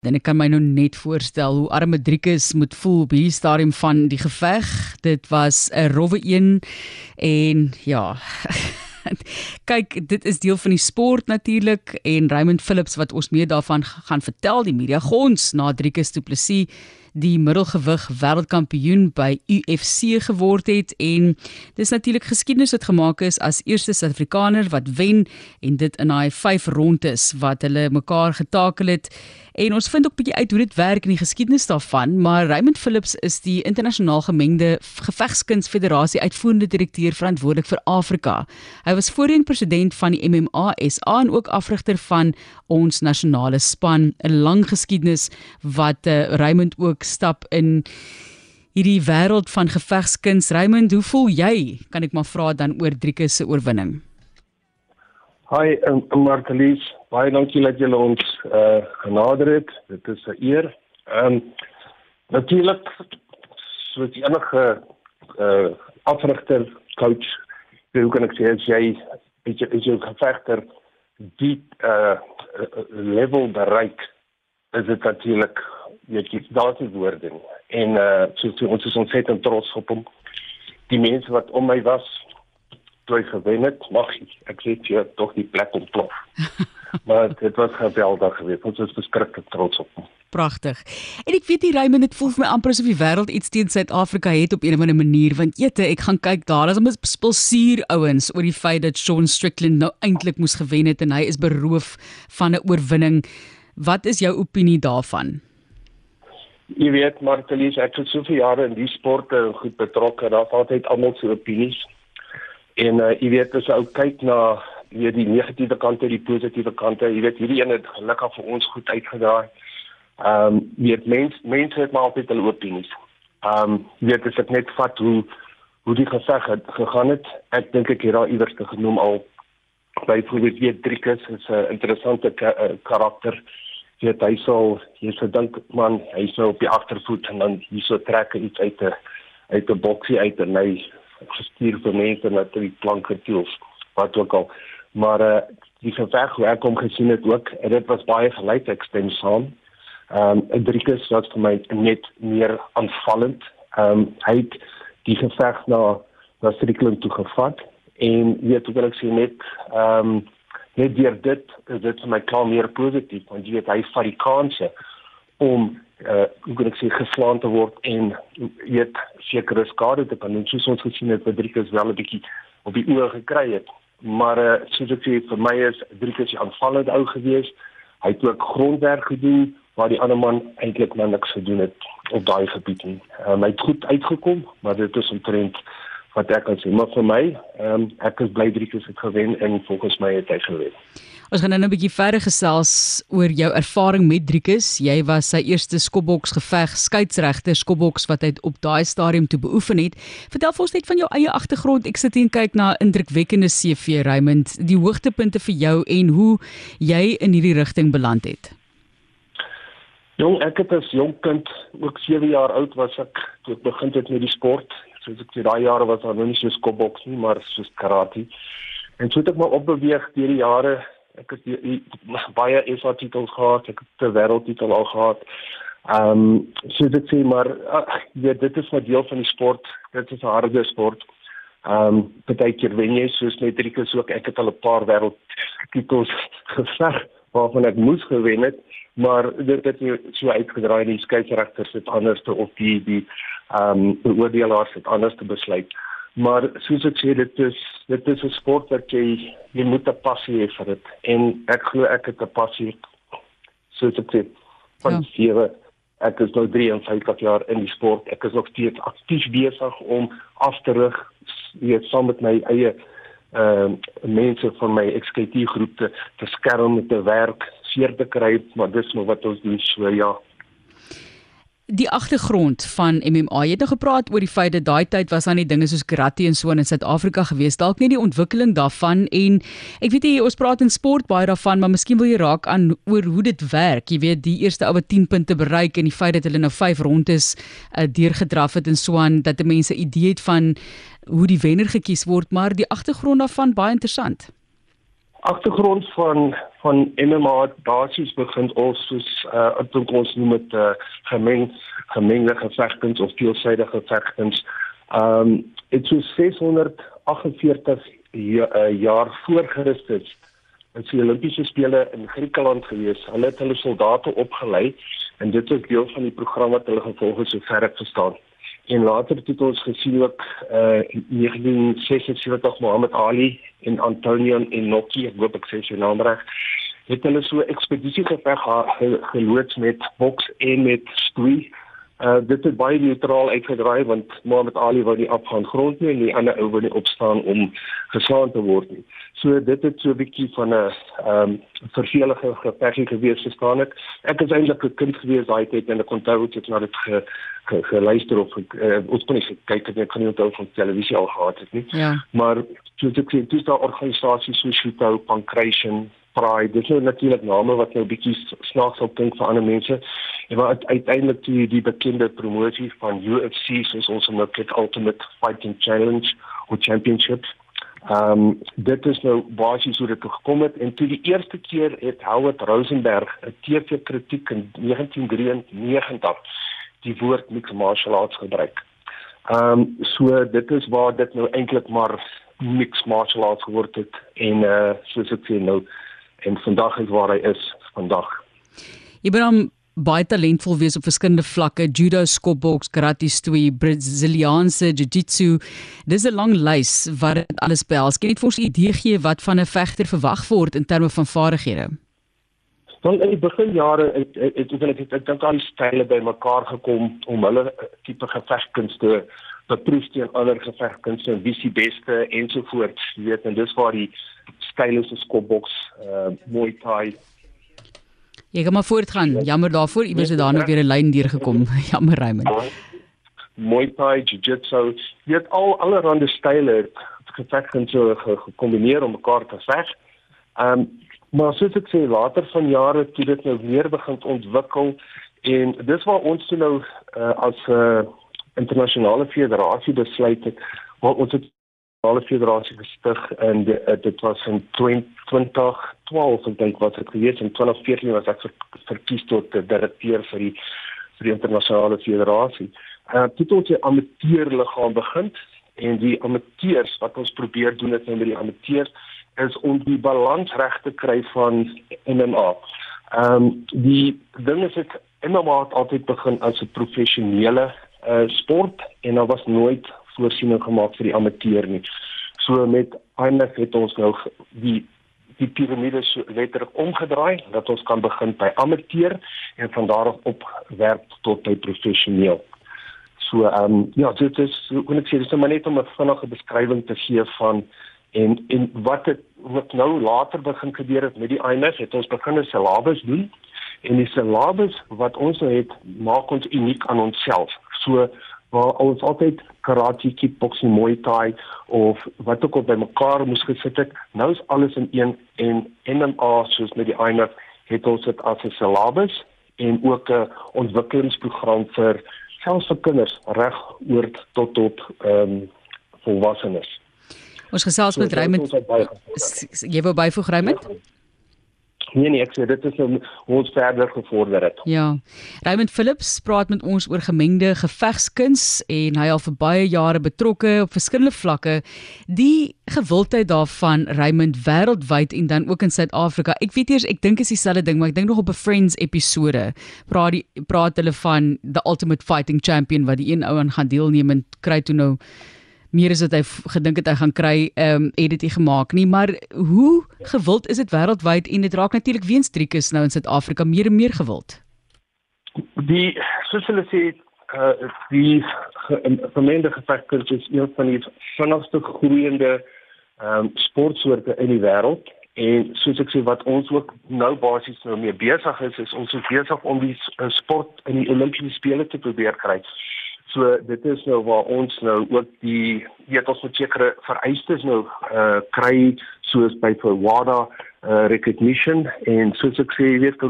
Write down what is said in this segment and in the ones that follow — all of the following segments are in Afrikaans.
En ek kan my nou net voorstel hoe arme Driekus moet voel op hierdie stadium van die geveg. Dit was 'n rowwe een en ja. Kyk, dit is deel van die sport natuurlik en Raymond Phillips wat ons meer daarvan gaan vertel, die media gons na Driekus Du Plessis die middelgewig wêreldkampioen by UFC geword het en dis natuurlik geskiedenis wat gemaak is as eerste Suid-Afrikaner wat wen en dit in daai 5 rondes wat hulle mekaar getakel het en ons vind ook 'n bietjie uit hoe dit werk in die geskiedenis daarvan maar Raymond Phillips is die internasionaal gemengde gevegskunsfederasie uitvoerende direkteur verantwoordelik vir Afrika. Hy was voorheen president van die MMA SA en ook afrigter van ons nasionale span 'n lang geskiedenis wat uh, Raymond ook ook stap in hierdie wêreld van gevegskuns. Raymond, hoe voel jy? Kan ek maar vra dan oor Drieke se oorwinning? Hi, um, Martelies. Baie dankie dat jy ons uh genader het. Dit is 'n eer. Ehm um, natuurlik soos enige uh afrigter, coach, hoe kan ek sê as jy is 'n gevegter die uh level bereik is dit natuurlik weet jy daar is woorde en uh so, so ons is ontsettend trots op hom die mense wat om my was toe hy gewen het mag ek sê jy tog die plek ontplof maar dit was geweldig geweest ons is beskikbaar trots op hom Pragtig. En ek weet die Raymond het voel vir my amper asof die wêreld iets teen Suid-Afrika het op 'n of ander manier want eete ek gaan kyk daar is om spulsuur ouens oor die feit dat Sean Strickland nou eintlik moes gewen het en hy is beroof van 'n oorwinning. Wat is jou opinie daarvan? Jy weet Martelies, ek het soveel jare in die sporte goed betrokke, daar's altyd almal se opinies. En uh, jy weet as ou kyk na weet die negatiewe kante, die positiewe kante, jy weet hierdie een het gelukkig vir ons goed uitgedraai. Ehm um, weet mens mense het maar altyd hulle opinies. Ehm um, weet as ek net vat hoe hoe die gesag het gegaan het, ek dink ek het daar iewers te genoem al byvoorbeeld weet Driekus is 'n interessante ka uh, karakter weet hy sal jy sou dink man hy sou op die agtervoet en dan hier so trek iets uit 'n uit 'n boksie uit en hy gestuur vir mense na die planke toe wat ook al. Maar uh, die geveg hoe ek hom gesien het ook en dit was baie gelyk ek stem saam. Ehm um, Driekus was vir my net meer aanvallend. Ehm um, hy het die geveg na na Strickland toe gevat en weet hoe wil ek sê net ehm um, net deur dit is dit vir my klaar meer positief want jy weet hy vat die kanse om uh hoe kan ek sê geslaan te word en weet sekere skade te kan doen. Soos ons gesien het Driekus wel 'n bietjie op die oë gekry het maar uh soos ek sê vir my is Driekus die aanvallende ou gewees hy het ook grondwerk gedoen waar die ander man eintlik niks gedoen het op daai gebied nie. Um, hy het goed uitgekom maar dit is omtrent wat ek kan sê maar vir my ehm um, ek is bly Driekus het gewen en volgens my het hy gewen. Ons gaan nou 'n bietjie verder gesels oor jou ervaring met Driekus. Jy was sy eerste skopboks geveg skeieregter skopboks wat hy op daai stadium toe beoefen het. Vertel vir ons net van jou eie agtergrond. Ek sit hier en kyk na 'n indrukwekkende CV Raymond, die hoogtepunte vir jou en hoe jy in hierdie rigting beland het. Jong, ek het as jong kind, ook 7 jaar oud was ek toe ek begin het met die sport soos ek sê daai jare was daar nog nie so skopboks nie, maar soos karate. En so het ek maar opbeweeg deur die jare. Ek het die, die, baie SA titels gehad, ek het 'n wêreldtitel al gehad. Ehm um, so dit sê maar ach, ja, dit is 'n deel van die sport. Dit is 'n harde sport. Ehm um, baie keer wen jy soos net Rikus ook. Ek het al 'n paar wêreldtitels geveg waarvan ek moes gewen het maar dit het so uitgedraai nie skeieregters het anders te of die die ehm um, beoordelaars het anders te besluit. Maar soos ek sê dit is dit is 'n sport wat jy jy moet 'n passie hê vir dit. En ek glo ek het 'n passie soos ek sê van ja. vier ek is nou 53 jaar in die sport. Ek is nog steeds aktief besig om af te rig weet saam met my eie ehm uh, mense van my XKT groep te, te skerm met te werk seer te kry, maar dis maar wat ons doen. So ja. Die agtergrond van MMA, jy het nou gepraat oor die feit dat daai tyd was aan die dinge soos karate en so in Suid-Afrika gewees. Dalk nie die ontwikkeling daarvan en ek weet jy ons praat in sport baie daarvan, maar miskien wil jy raak aan oor hoe dit werk. Jy weet die eerste oue 10 punte bereik en die feit dat hulle nou 5 rondes uh, deurgedraf het en so aan dat mense 'n idee het van hoe die wenner gekies word, maar die agtergrond daarvan baie interessant. Agtergrond van van MMA basies begin ons soos uh wat ons noem dit uh, gemeng gemengde gevegtens of veelsidige gevegtens. Ehm um, dit so 648 ja, uh, jaar voor Christus in die Olimpiese spele in Griekeland gewees. Hulle het hulle soldate opgelei en dit is deel van die program wat hulle gevolg het sover ek verstaan. En later het ons gesien ook uh in 1976 Muhammad Ali en Antonio Inoki, ek hoop ek sê sy naam reg, het hulle so ekspedisie geveg geloods met boks en met stoei Uh dit het baie neutraal uitgedraai want Mohammed Ali wou nie afgaan grond nie en die ander ou wou nie opstaan om geslaan te word nie. So dit het so 'n bietjie van 'n ehm um, vervelige geveggie gewees gestaan ek. Ek is eintlik 'n kind gewees daai tyd en ek onthou dit na dit ge, ge, geluister of uh, ons kon nie kyk het ek kan nie onthou van televisie al gehad het nie. Ja. Maar toe ek sien dis daar organisasies soos Shootout, Pancration, Pride, dis nou natuurlik name wat nou 'n bietjie snaaks op klink vir ander mense. En maar uiteindelik die die bekende promosie van UFC soos ons hom nou kyk Ultimate Fighting Challenge of Championship. Ehm um, dit is nou basies hoe dit gekom het en toe die eerste keer het Howard Rosenberg 'n TV kritiek in 1993 die woord mixed martial arts gebruik. Ehm um, so dit is waar dit nou eintlik maar mixed martial arts geword het en eh uh, soos ek sê nou en vandag is waar hy is vandag. Ibrahim baie talentvol wees op verskillende vlakke, judo, skopboks, karate, stoei, Brasiliaanse jiu-jitsu. Dis 'n lang lys wat dit alles behels. Kan jy net vir ons 'n idee gee wat van 'n vegter verwag word in terme van vaardighede? Wel in die beginjare het het het ek het, ek dink al die style bymekaar gekom om hulle tipe gevegkunste beproef teen ander gevegkunste, wie se beste ensovoorts, jy weet, en dis waar die style soos skopboks, uh Muay Thai. Jy kan maar voortgaan. Jammer daarvoor, iewers het daar nog weer 'n lyn deurgekom. Jammer Raymond. Muay Thai, Jiu-Jitsu, jy het al allerlei style gevegkunste so gekombineer om mekaar te veg. Um maar soos ek sê later van jare toe dit nou weer begin ontwikkel en dis waar ons toe nou uh, as 'n uh, internasionale federasie besluit het waar ons het alle federasie gestig en de, uh, dit was in 2012 ek dink wat ek geweet in 2014 was ek ver, verkies tot direkteur vir die vir die internasionale federasie. Uh dit het 'n amateurliggaam begin en die amateurs wat ons probeer doen het nou met die amateurs is om die balans reg te kry van MMA. Ehm um, die ding is dit MMA het altyd begin as 'n professionele uh sport en daar was nooit voorsiening gemaak vir die amateur nie. So met IMF het ons nou die die piramide so letterlik omgedraai dat ons kan begin by amateur en van daar af opwerk tot by professioneel. So ehm um, ja, dit is hoe ek sê dis net om 'n vinnige beskrywing te gee van en en wat het wat nou later begin gebeur het met die IMF het ons begin 'n syllabus doen en die syllabus wat ons nou het maak ons uniek aan onsself. So waar ons altyd karate, kickboxing, muay thai of wat ook al bymekaar moes gesit het, nou is alles in een en MMA soos met die INF het ons dit as 'n syllabus en ook 'n ontwikkelingsprogram vir selfs vir kinders reg oor tot tot ehm um, volwassenes. Ons gesels met so, Raymond. Jy wou byvoeg Raymond? Ja. Nee nee, ek sê dit is om ons verder gevorder het. Ja. Raymond Philips praat met ons oor gemengde gevegskuns en hy al vir baie jare betrokke op verskillende vlakke. Die gewildheid daarvan Raymond wêreldwyd en dan ook in Suid-Afrika. Ek weet eers, ek dink is dieselfde ding, maar ek dink nog op 'n Friends episode praat die praat hulle van the ultimate fighting champion wat die een ou aan gaan deelneem en kry toe nou meer as wat hy gedink het hy gaan kry, ehm um, het dit nie gemaak nie, maar hoe gewild is dit wêreldwyd en dit raak natuurlik weens Driekus nou in Suid-Afrika meer en meer gewild. Die soos hulle sê, uh die gemengde gevegkunste is een van die vinnigste groeiende ehm um, sportsoorte in die wêreld en soos ek sê wat ons ook nou basies nou mee besig is, is ons besig om die sport in die Olimpiese spele te probeer kry. So dit is nou waar ons nou ook die weet ons moet sekere vereistes nou uh kry soos by vir WADA uh recognition. En soos ek sê weet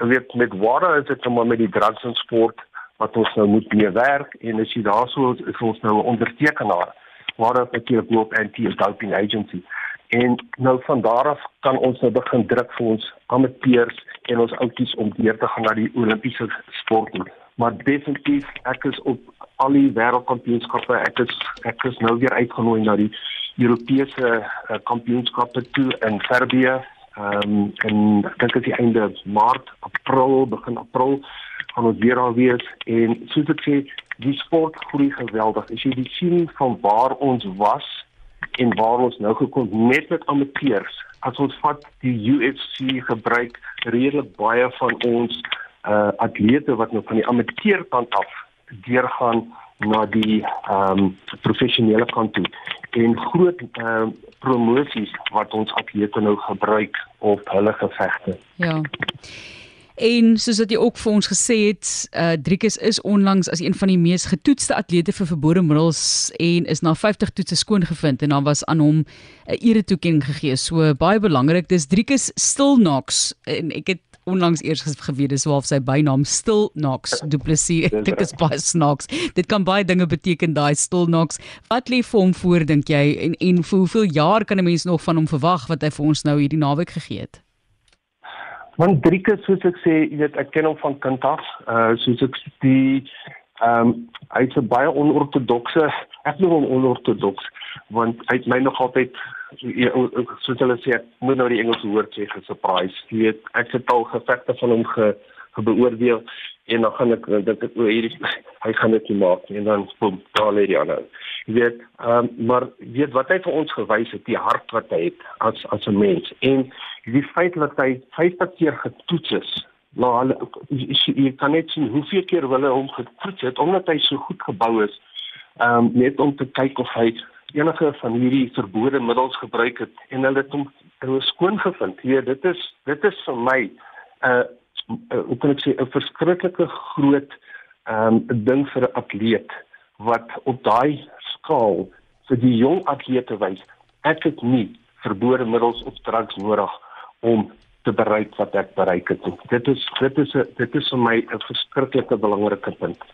weet met WADA is dit nou met die drugs en sport wat ons nou moet mee werk en as jy daarso is ons nou 'n ondertekenaar. WADA is natuurlik ook anti-doping agency. En nou van daar af kan ons nou begin druk vir ons amateurs en ons oudjies om weer te gaan na die Olimpiese sport toe. Maar definitief ek is op al die wêreldkampioenskappe. Ek is ek is nou weer uitgenooi na die Europese uh, kampioenskappe toe in Serbië. Ehm um, en ek dink dit is einde Maart, April, begin April gaan ons weer daar wees en soos ek sê, die sport groei geweldig. As jy sien van waar ons was en waar ons nou gekom net met amateurs as ons vat die UFC gebruik redelik baie van ons uh atlete wat nou van die amateurkant af deurgaan na die ehm um, professionele kant toe en groot ehm uh, promosies wat ons atlete nou gebruik op hulle gevegte. Ja. En soos wat jy ook vir ons gesê het, uh Driekus is onlangs as een van die mees getoetste atlete vir verbode middels en is na 50 toetse skoon gevind en dan was aan hom 'n ere toekenning gegee. So baie belangrik, dis Driekus Stilnox en ek het onlangs eers geweet dis waar sy bynaam Stilnox Duplessis. Dit is baie snaaks. Dit kan baie dinge beteken daai Stilnox. Wat lê vir hom voor dink jy en en vir hoeveel jaar kan 'n mens nog van hom verwag wat hy vir ons nou hierdie naweek gegee het? Want Drieke soos ek sê, jy weet ek ken hom van kind af. Uh soos ek die ehm um, hy's 'n baie onortodokse, ek noem hom onortodoks want hy het my nog altyd soos hulle sê, moet nou die Engelse woord sê gesurprise. Jy weet ek het al gevegte van hom ge, gebeoordeel en dan gaan ek dink ek oor hierdie hy gaan dit nie maak nie en dan boem daar lê die ander. Jy weet, ehm um, maar weet wat hy vir ons gewys het, die hart wat hy het as as 'n mens en die feit dat hy 50 keer getoets is. Nou hulle jy kan net sien hoeveel keer hulle hom getoets het omdat hy so goed gebou is. Ehm um, net om te kyk of hy enige van hierdie verbode middels gebruik het en hulle het hom skoon gevind. Ja, dit is dit is vir my 'n uh, uh, hoe kan ek sê 'n verskriklike groot ehm um, ding vir 'n atleet wat op daai skaal vir die jong atlete wys ek het nie verbode middels of drugs nodig om te bereik wat ek bereik het. Dit is dit is 'n dit is vir my 'n verskriklike belangrike punt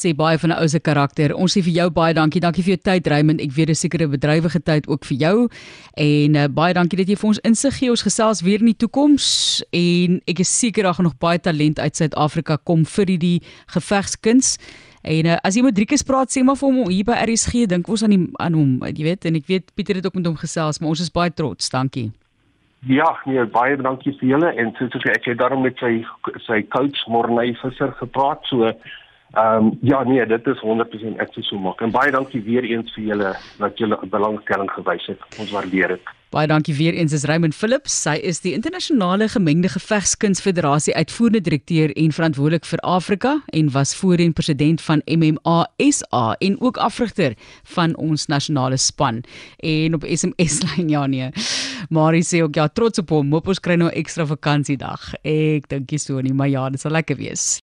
sê baie van 'n ou se karakter. Ons sê vir jou baie dankie. Dankie vir jou tyd Raymond. Ek weet 'n sekere bedrywige tyd ook vir jou. En uh, baie dankie dat jy vir ons insig gee. Ons gesels weer in die toekoms en ek is seker daar gaan nog baie talent uit Suid-Afrika kom vir hierdie gevegskuns. En uh, as jy met Driekus praat, sê maar vir hom hier by RSG, dink ons aan die aan hom, jy weet, en ek weet Pieter het ook met hom gesels, maar ons is baie trots. Dankie. Ja, nee, baie dankie vir julle. En soos ek het daarom met sy sy coach Morney Visser gepraat, so Ehm um, ja nee, dit is 100% ek sou so maak. En baie dankie weer eens vir julle dat julle belangstelling gewys het. Ons waardeer dit. Baie dankie weer eens is Raymond Philips. Sy is die internasionale gemengde gevegskunsfederasie uitvoerende direkteur en verantwoordelik vir Afrika en was voorheen president van MMA SA en ook afrigter van ons nasionale span. En op SMS lyn ja nee. Marie sê ook ja, trots op hom. Hoop ons kry nou ekstra vakansiedag. Ek dink jy so nie, maar ja, dit sal lekker wees.